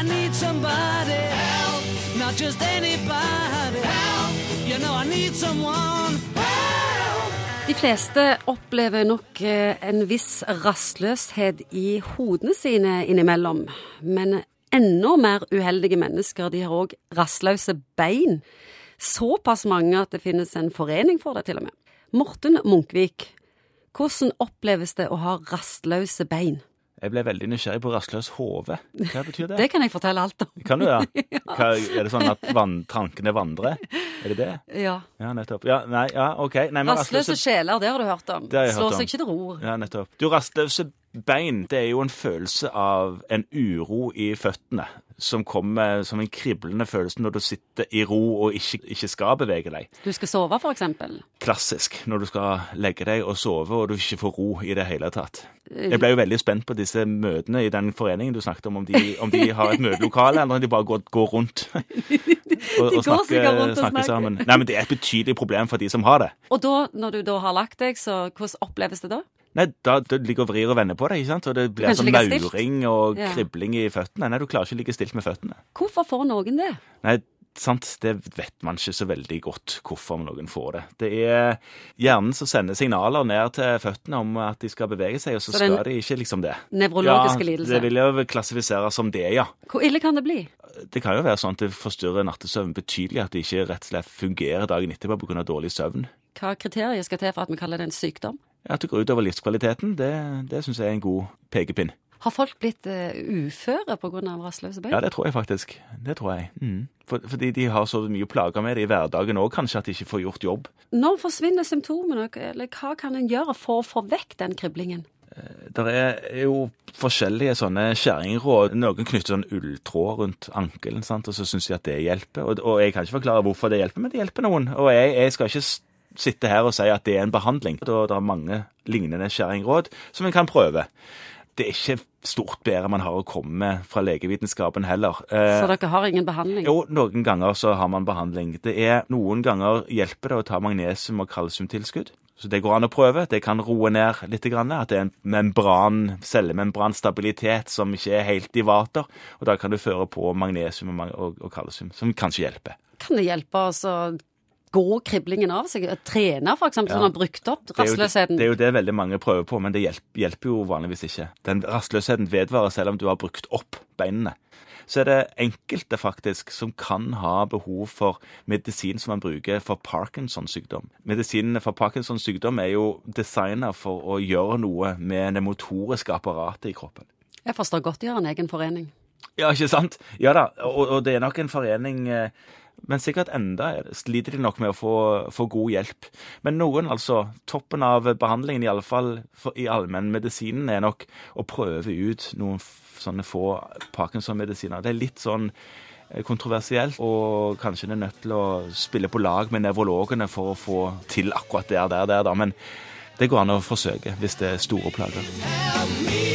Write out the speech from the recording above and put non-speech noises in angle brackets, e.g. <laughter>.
Need somebody help, not just anybody help. You know I need someone. De fleste opplever nok eh, en viss rastløshet i hodene sine innimellom. Men enda mer uheldige mennesker de har òg rastløse bein. Såpass mange at det finnes en forening for det, til og med. Morten Munkvik, hvordan oppleves det å ha rastløse bein? Jeg ble veldig nysgjerrig på rastløs hode. Hva betyr det? <laughs> Det kan jeg fortelle alt om. Kan du det? <laughs> Hva, er det sånn at van, trankene vandrer? Er det det? Ja. Ja, nettopp. Ja, nei, ja, OK. Nei, men Rastløse sjeler, det har du hørt om. Det har jeg hørt Slår om. seg ikke til ro. Ja, nettopp. Du, rastløse bein, det er jo en følelse av en uro i føttene. Som kommer som en kriblende følelse når du sitter i ro og ikke, ikke skal bevege deg. Du skal sove, eksempel. Klassisk når du skal legge deg og sove og du ikke får ro i det hele tatt. Jeg ble jo veldig spent på disse møtene i den foreningen du snakket om, om de, om de har et møtelokale, eller om de bare går, går rundt <laughs> og, De og snakke, rundt og snakker. sammen. Nei, men det er et betydelig problem for de som har det. Og da, når du da har lagt deg, så hvordan oppleves det da? Nei, da, du ligger og vrir og vender på deg, ikke sant? Og det blir sånn mauring og Ja. kribling i føttene. Nei, du klarer ikke å ligge stilt med føttene. Hvorfor får noen det? Nei, sant, det vet man ikke så veldig godt hvorfor noen får det. Det er hjernen som sender signaler ned til føttene om at de skal bevege seg, og så, Så skal de ikke liksom det. Nevrologiske ja, lidelser. det vil jo klassifiseres som det, ja. Hvor ille kan det bli? Det kan jo være sånn at det forstyrrer nattesøvn betydelig, at det ikke rett og slett fungerer dagen etterpå pga. dårlig søvn. Hva kriterier skal til for at vi kaller det en sykdom? At det går utover livskvaliteten, det, det syns jeg er en god pekepinn. Har folk blitt uh, uføre pga. rastløse bein? Ja, det tror jeg faktisk. Det tror jeg. Mm. For, fordi de har så mye plager med det i hverdagen òg, kanskje, at de ikke får gjort jobb. Når forsvinner symptomene, eller hva kan en gjøre for å få vekk den kriblingen? Det er jo forskjellige sånne skjæringråd. Noen knytter sånn ulltråd rundt ankelen, sant? og så syns de at det hjelper. Og, og jeg kan ikke forklare hvorfor det hjelper, men det hjelper noen. Og jeg, jeg skal ikke sitte her og si at det er en behandling. Da det er mange lignende skjæringråd som en kan prøve. Det er ikke stort bedre man har å komme med fra legevitenskapen heller. Eh, Så dere har ingen behandling? Jo, noen ganger så har man behandling. Det er Noen ganger hjelper det å ta magnesium- og kalsiumtilskudd. Så det går an å prøve. Det kan roe ned litt. At det er en membran, cellemembranstabilitet som ikke er helt i vater. Og da kan du føre på magnesium og, kalsium, som kanskje hjelper. Kan det hjelpe oss å gå kriblingen av seg? Trene, for eksempel, sånn har brukt opp Det er, jo, det er jo det veldig mange prøver på, men det hjelper, hjelper jo vanligvis ikke. Den rastløsheten vedvarer selv om du har brukt opp beinene. Så er det enkelte faktisk som kan ha behov for medisin som man bruker for Parkinsons sykdom. Medisinene for Parkinsons sykdom er jo designa for å gjøre noe med det motoriske apparatet i kroppen. Jeg forstår godt de har en egen forening. Ja, ikke sant? Ja da, og, og det er nok en forening eh, men sikkert enda sliter de nok med å få, få god hjelp. Men noen, altså, toppen av behandlingen, i alle fall for, i allmennmedisinen, er nok å prøve ut noen sånne få Parkinson-medisiner. Det er litt sånn eh, kontroversielt, og kanskje en er nødt til å spille på lag med nevrologene for å få til akkurat der, der, der, da. Men det går an å forsøke hvis det er store plager. Help me